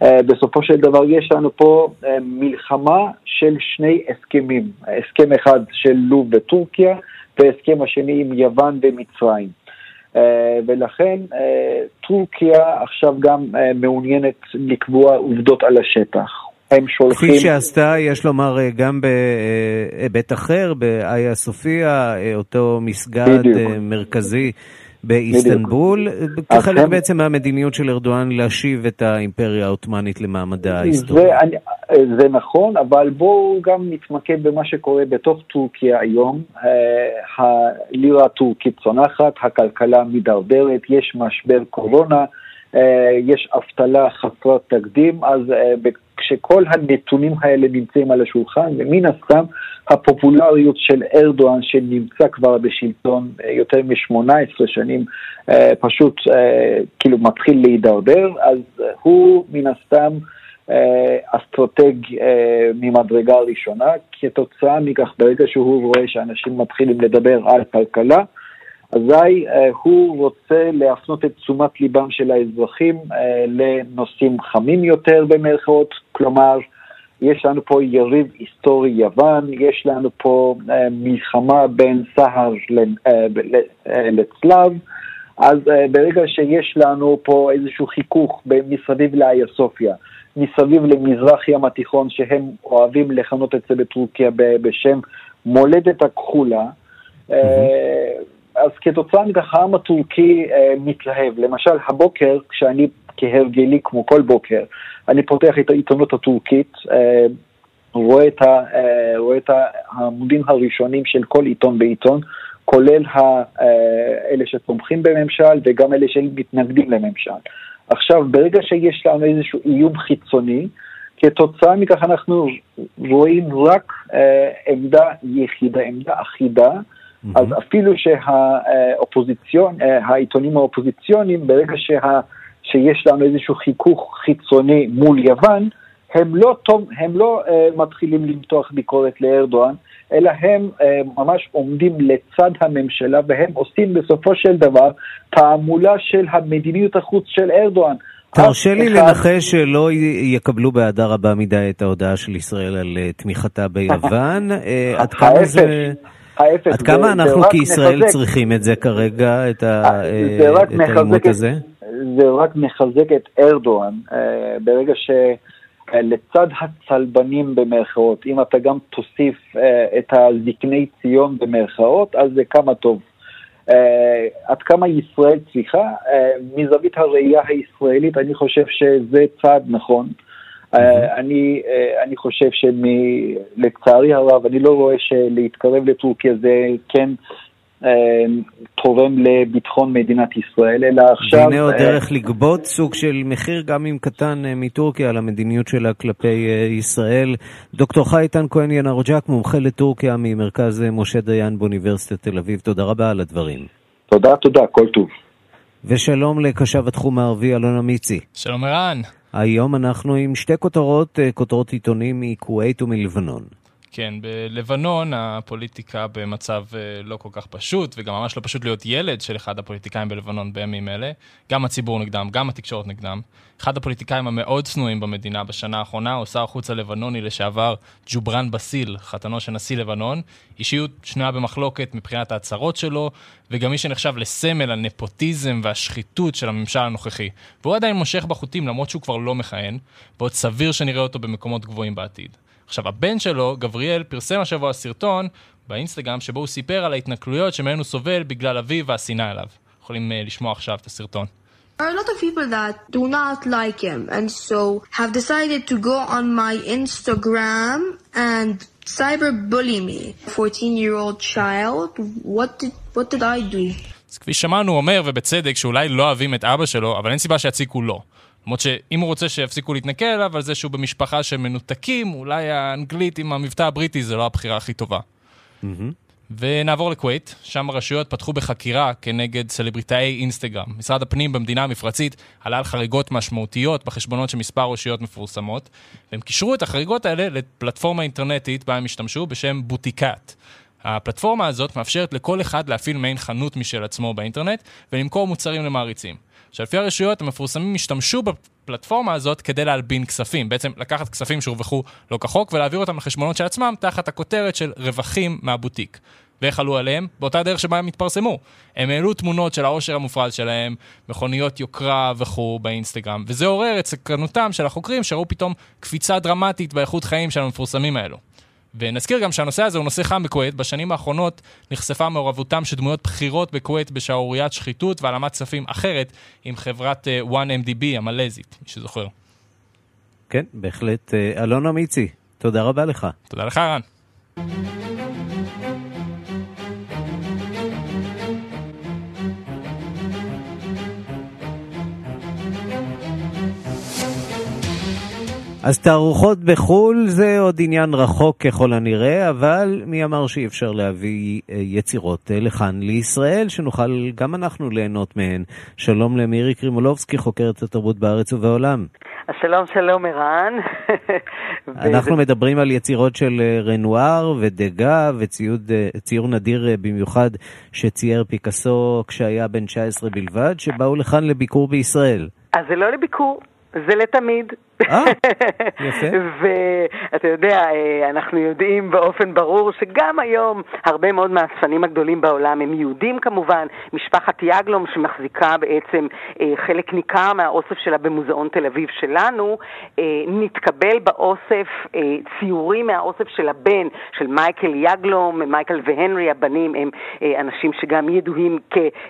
בסופו של דבר יש לנו פה מלחמה של שני הסכמים, הסכם אחד של לוב וטורקיה, והסכם השני עם יוון ומצרים. אה, ולכן אה, טורקיה עכשיו גם אה, מעוניינת לקבוע עובדות על השטח. הם שולחים... כפי שעשתה, יש לומר, גם בהיבט אחר, באיה סופיה, אותו מסגד בדיוק. מרכזי באיסטנבול, כחלק הם... בעצם מהמדיניות של ארדואן להשיב את האימפריה העות'מאנית למעמדה ההיסטורי. זה, זה נכון, אבל בואו גם נתמקד במה שקורה בתוך טורקיה היום. אה, הלירה הטורקית צונחת, הכלכלה מידרדרת, יש משבר קורונה, אה, יש אבטלה חסרת תקדים, אז אה, כשכל הנתונים האלה נמצאים על השולחן, ומן הסתם הפופולריות של ארדואן שנמצא כבר בשלטון אה, יותר מ-18 שנים אה, פשוט אה, כאילו מתחיל להידרדר, אז הוא מן הסתם אסטרטג ממדרגה ראשונה, כתוצאה מכך ברגע שהוא רואה שאנשים מתחילים לדבר על כלכלה, אזי הוא רוצה להפנות את תשומת ליבם של האזרחים לנושאים חמים יותר במרכאות, כלומר יש לנו פה יריב היסטורי יוון, יש לנו פה uh, מלחמה בין סהר אה, לצלב, אז ברגע שיש לנו פה איזשהו חיכוך מסביב לאיה סופיה, מסביב למזרח ים התיכון, שהם אוהבים לכנות את זה בטורקיה בשם מולדת הכחולה, mm-hmm. אז כתוצאה מכך העם הטורקי uh, מתלהב. למשל, הבוקר, כשאני כהרגלי, כמו כל בוקר, אני פותח את העיתונות הטורקית, אה, רואה את, ה, אה, רואה את העמודים הראשונים של כל עיתון ועיתון, כולל אה, אלה שתומכים בממשל וגם אלה שמתנגדים לממשל. עכשיו, ברגע שיש לנו איזשהו איום חיצוני, כתוצאה מכך אנחנו רואים רק אה, עמדה יחידה, עמדה אחידה, mm-hmm. אז אפילו שהאופוזיציון, אה, העיתונים האופוזיציוניים, ברגע שה... שיש לנו איזשהו חיכוך חיצוני מול יוון, הם לא, טוב, הם לא uh, מתחילים למתוח ביקורת לארדואן, אלא הם uh, ממש עומדים לצד הממשלה והם עושים בסופו של דבר תעמולה של המדיניות החוץ של ארדואן. תרשה לי לנחש שלא יקבלו באהדה רבה מדי את ההודעה של ישראל על תמיכתה ביוון. עד כמה זה... ההפך. עד כמה אנחנו כישראל צריכים את זה כרגע, את העימות הזה? זה רק מחזק את ארדואן אה, ברגע שלצד הצלבנים במרכאות, אם אתה גם תוסיף אה, את הזקני ציון במרכאות, אז זה כמה טוב. עד כמה ישראל צריכה, מזווית הראייה הישראלית אני חושב שזה צעד נכון. אני, אני חושב שלצערי הרב, אני לא רואה שלהתקרב לטורקיה זה כן תורם לביטחון מדינת ישראל, אלא עכשיו... והנה עוד דרך לגבות סוג של מחיר, גם אם קטן, מטורקיה על המדיניות שלה כלפי ישראל. דוקטור חייטן כהן ינרג'ק, מומחה לטורקיה ממרכז משה דיין באוניברסיטת תל אביב, תודה רבה על הדברים. תודה, תודה, כל טוב. ושלום לקשב התחום הערבי אלונה מיצי. שלום ערן. היום אנחנו עם שתי כותרות, כותרות עיתונים מכווית ומלבנון. כן, בלבנון הפוליטיקה במצב לא כל כך פשוט, וגם ממש לא פשוט להיות ילד של אחד הפוליטיקאים בלבנון בימים אלה. גם הציבור נגדם, גם התקשורת נגדם. אחד הפוליטיקאים המאוד צנועים במדינה בשנה האחרונה הוא שר החוץ הלבנוני לשעבר ג'ובראן בסיל, חתנו של נשיא לבנון. אישיות שנויה במחלוקת מבחינת ההצהרות שלו, וגם מי שנחשב לסמל הנפוטיזם והשחיתות של הממשל הנוכחי. והוא עדיין מושך בחוטים למרות שהוא כבר לא מכהן, ועוד סביר שנראה אותו במקומות גבוהים בעתיד. עכשיו, הבן שלו, גבריאל, פרסם השבוע סרטון באינסטגרם שבו הוא סיפר על ההתנכלויות שמהן הוא סובל בגלל אביו והשנאה אליו. יכולים uh, לשמוע עכשיו את הסרטון. There are a lot of people that do not like him and so have decided to go on my Instagram and cyberbully me. 14-year-old child, what did, what did I do? אז כפי שמענו, הוא אומר, ובצדק, שאולי לא אוהבים את אבא שלו, אבל אין סיבה שיציקו לו. למרות שאם הוא רוצה שיפסיקו להתנכל אליו על זה שהוא במשפחה של מנותקים, אולי האנגלית עם המבטא הבריטי זה לא הבחירה הכי טובה. Mm-hmm. ונעבור לכווית, שם הרשויות פתחו בחקירה כנגד סלבריטאי אינסטגרם. משרד הפנים במדינה המפרצית עלה על חריגות משמעותיות בחשבונות של מספר רשויות מפורסמות, והם קישרו את החריגות האלה לפלטפורמה אינטרנטית בה הם השתמשו בשם בוטיקאט. הפלטפורמה הזאת מאפשרת לכל אחד להפעיל מעין חנות משל עצמו באינטרנט ולמכור מוצרים למעריצים. עכשיו, לפי הרשויות, המפורסמים השתמשו בפלטפורמה הזאת כדי להלבין כספים. בעצם לקחת כספים שהורווחו לא כחוק ולהעביר אותם לחשבונות של עצמם תחת הכותרת של רווחים מהבוטיק. ואיך עלו עליהם? באותה דרך שבה הם התפרסמו. הם העלו תמונות של העושר המופרז שלהם, מכוניות יוקרה וכו' באינסטגרם, וזה עורר את סקרנותם של החוקרים שראו פתאום קפיצה דרמטית באיכות חיים של המפורסמים האלו. ונזכיר גם שהנושא הזה הוא נושא חם בכווית. בשנים האחרונות נחשפה מעורבותם של דמויות בכירות בכווית בשערוריית שחיתות והעלמת כספים אחרת עם חברת 1MDB המלזית, מי שזוכר. כן, בהחלט. אלונה מיצי, תודה רבה לך. תודה לך, רן. אז תערוכות בחו"ל זה עוד עניין רחוק ככל הנראה, אבל מי אמר שאי אפשר להביא יצירות לכאן לישראל, שנוכל גם אנחנו ליהנות מהן. שלום למירי קרימולובסקי, חוקרת התרבות בארץ ובעולם. שלום, שלום, ערן. אנחנו מדברים על יצירות של רנואר ודגה וציור נדיר במיוחד שצייר פיקאסו כשהיה בן 19 בלבד, שבאו לכאן לביקור בישראל. אז זה לא לביקור, זה לתמיד. אה, יפה. ואתה יודע, אנחנו יודעים באופן ברור שגם היום הרבה מאוד מהאספנים הגדולים בעולם הם יהודים כמובן. משפחת יגלום שמחזיקה בעצם חלק ניכר מהאוסף שלה במוזיאון תל אביב שלנו, נתקבל באוסף ציורים מהאוסף של הבן, של מייקל יגלום, מייקל והנרי הבנים הם אנשים שגם ידועים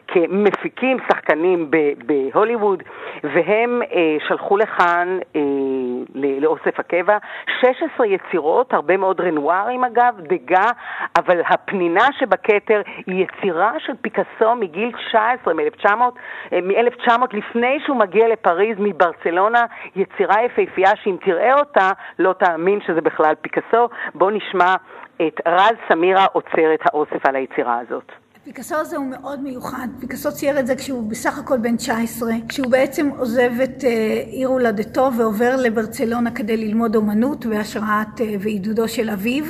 כמפיקים, שחקנים בהוליווד, והם שלחו לכאן לאוסף הקבע. 16 יצירות, הרבה מאוד רנוארים אגב, דגה, אבל הפנינה שבכתר היא יצירה של פיקאסו מגיל 19, מ-1900, מ-1900, לפני שהוא מגיע לפריז, מברצלונה, יצירה יפהפייה שאם תראה אותה, לא תאמין שזה בכלל פיקאסו. בואו נשמע את רז סמירה עוצר את האוסף על היצירה הזאת. פיקאסו הזה הוא מאוד מיוחד. פיקאסו צייר את זה כשהוא בסך הכל בן 19, כשהוא בעצם עוזב את עיר הולדתו ועובר לברצלונה כדי ללמוד אומנות בהשראת ועידודו של אביו.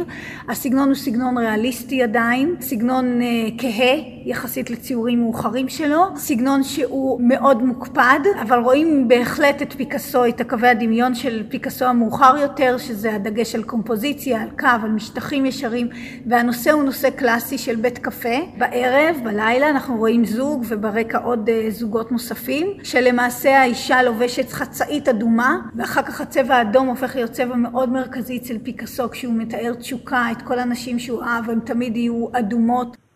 הסגנון הוא סגנון ריאליסטי עדיין, סגנון כהה יחסית לציורים מאוחרים שלו, סגנון שהוא מאוד מוקפד, אבל רואים בהחלט את פיקאסו, את הקווי הדמיון של פיקאסו המאוחר יותר, שזה הדגש על קומפוזיציה, על קו, על משטחים ישרים, והנושא הוא נושא קלאסי של בית קפה. בערב בערב, בלילה, אנחנו רואים זוג וברקע עוד זוגות נוספים, שלמעשה האישה לובשת חצאית אדומה, ואחר כך הצבע האדום הופך להיות צבע מאוד מרכזי אצל פיקאסו, כשהוא מתאר תשוקה, את כל הנשים שהוא אהב, הן תמיד יהיו אדומות.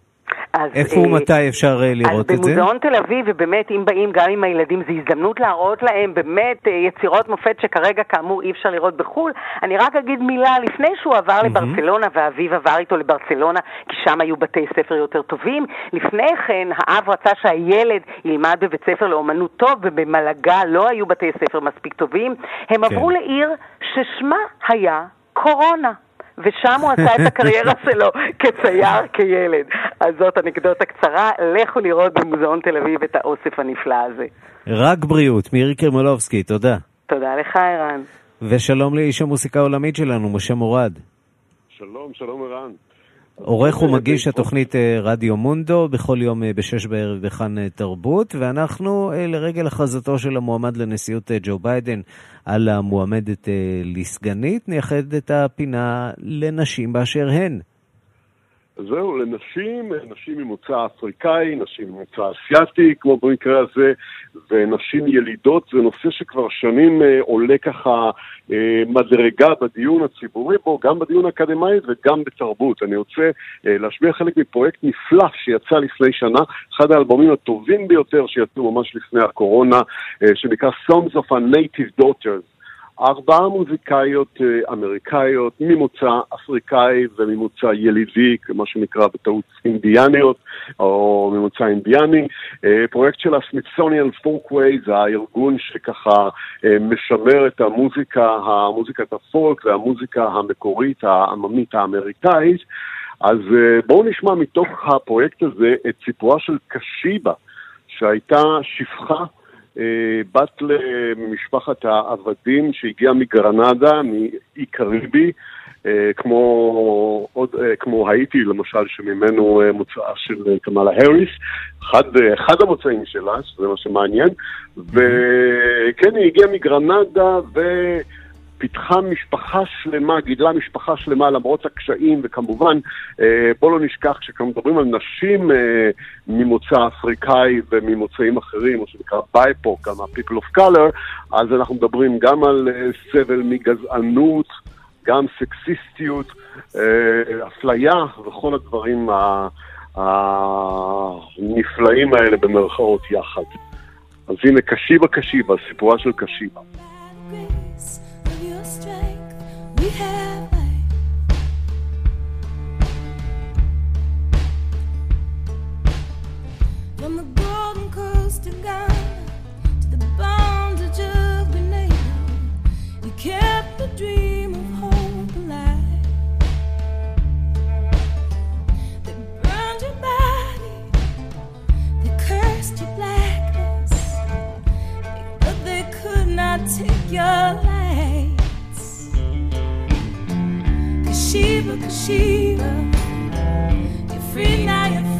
אז, איפה ומתי אפשר לראות את זה? אז במוזיאון תל אביב, ובאמת, אם באים גם עם הילדים, זו הזדמנות להראות להם באמת יצירות מופת שכרגע, כאמור, אי אפשר לראות בחו"ל. אני רק אגיד מילה, לפני שהוא עבר mm-hmm. לברצלונה, ואביו עבר איתו לברצלונה, כי שם היו בתי ספר יותר טובים, לפני כן האב רצה שהילד ילמד בבית ספר לאומנות טוב, ובמלגה לא היו בתי ספר מספיק טובים. הם כן. עברו לעיר ששמה היה קורונה. ושם הוא עשה את הקריירה שלו כצייר, כילד. אז זאת אנקדוטה קצרה, לכו לראות במוזיאון תל אביב את האוסף הנפלא הזה. רק בריאות, מירי קרמולובסקי, תודה. תודה לך, ערן. ושלום לאיש המוסיקה העולמית שלנו, משה מורד. שלום, שלום ערן. עורך ומגיש התוכנית אה, רדיו מונדו, בכל יום אה, בשש בערב בכאן אה, תרבות, ואנחנו לרגל הכרזתו של המועמד לנשיאות ג'ו ביידן על המועמדת לסגנית, נייחד את הפינה לנשים באשר הן. זהו, לנשים, נשים ממוצא אפריקאי, נשים ממוצא אסיאתי, כמו במקרה הזה, ונשים ילידות, זה נושא שכבר שנים אה, עולה ככה אה, מדרגה בדיון הציבורי בו, גם בדיון האקדמאי וגם בתרבות. אני רוצה אה, להשמיע חלק מפרויקט נפלא שיצא לפני שנה, אחד האלבומים הטובים ביותר שיצאו ממש לפני הקורונה, אה, שנקרא Songs of a Native Daughters. ארבעה מוזיקאיות אה, אמריקאיות ממוצא אפריקאי וממוצא ילידי, מה שנקרא בטעות אינדיאניות, או ממוצא אינדיאני. אה, פרויקט של הסמיתסוניאן פולקווי, זה הארגון שככה אה, משמר את המוזיקה, המוזיקת הפולק והמוזיקה המקורית, העממית האמריקאית. אז בואו נשמע מתוך הפרויקט הזה את סיפורה של קשיבה, שהייתה שפחה בת למשפחת העבדים שהגיעה מגרנדה, מאי קריבי, אה, כמו, עוד, אה, כמו האיטי למשל, שממנו מוצאה של קמאלה האריס, אחד, אחד המוצאים שלה, שזה מה שמעניין, וכן, היא הגיעה מגרנדה ו... פיתחה משפחה שלמה, גידלה משפחה שלמה למרות הקשיים, וכמובן, אה, בואו לא נשכח שכשאנחנו מדברים על נשים אה, ממוצא אפריקאי וממוצאים אחרים, או שנקרא בייפוק, גם ה-people of color, אז אנחנו מדברים גם על אה, סבל מגזענות, גם סקסיסטיות, אפליה וכל הדברים הנפלאים האלה במרכאות יחד. אז הנה קשיבה קשיבה, סיפורה של קשיבה. Kashiva, Kashiva, you're free now, you're free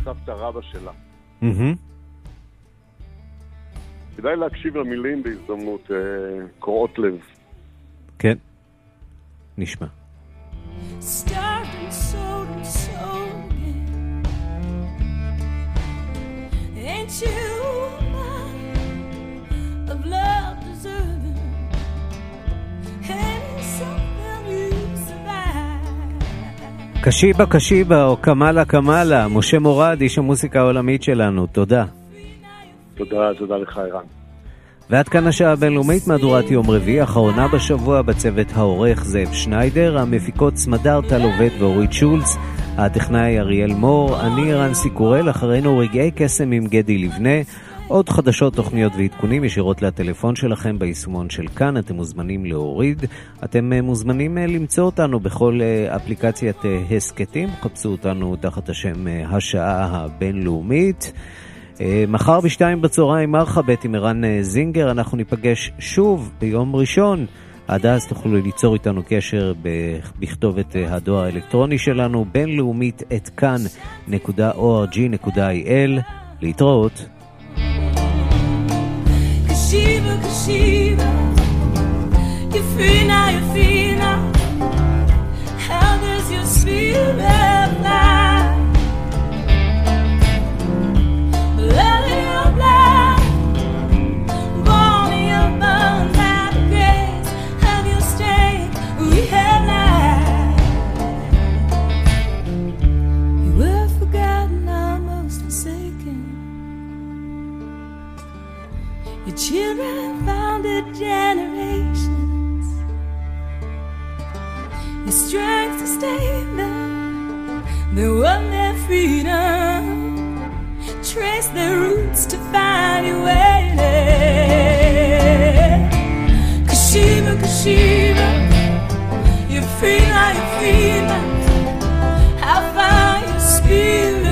הסבתא רבא שלה. כדאי להקשיב למילים בהזדמנות אה, קורעות לב. כן, נשמע. Ain't you of love deserving? Ain't קשיבה קשיבה או קמאלה קמאלה, משה מורד, איש המוסיקה העולמית שלנו, תודה. תודה, תודה לך ערן. ועד כאן השעה הבינלאומית, מהדורת יום רביעי, אחרונה בשבוע בצוות העורך זאב שניידר, המפיקות סמדר טל עובד ואורית שולץ, הטכנאי אריאל מור, אני רנסי קורל, אחרינו רגעי קסם עם גדי לבנה. עוד חדשות, תוכניות ועדכונים ישירות לטלפון שלכם ביישומון של כאן, אתם מוזמנים להוריד. אתם אה, מוזמנים אה, למצוא אותנו בכל אה, אפליקציית הסכתים, חפשו אותנו תחת השם השעה הבינלאומית. מחר בשתיים בצהריים מרחבת עם ערן זינגר, אנחנו ניפגש שוב ביום ראשון. עד אז תוכלו ליצור איתנו קשר בכתובת הדואר האלקטרוני שלנו, בינלאומית את כאן.org.il. להתראות. Kashiva, Kashiva, you're free now, you're free now. How does your children founded generations. Your strength to stay them, they won their freedom, trace their roots to find your way. Kashiva, Kashiva, you're free now, you're free now. How far your spirit?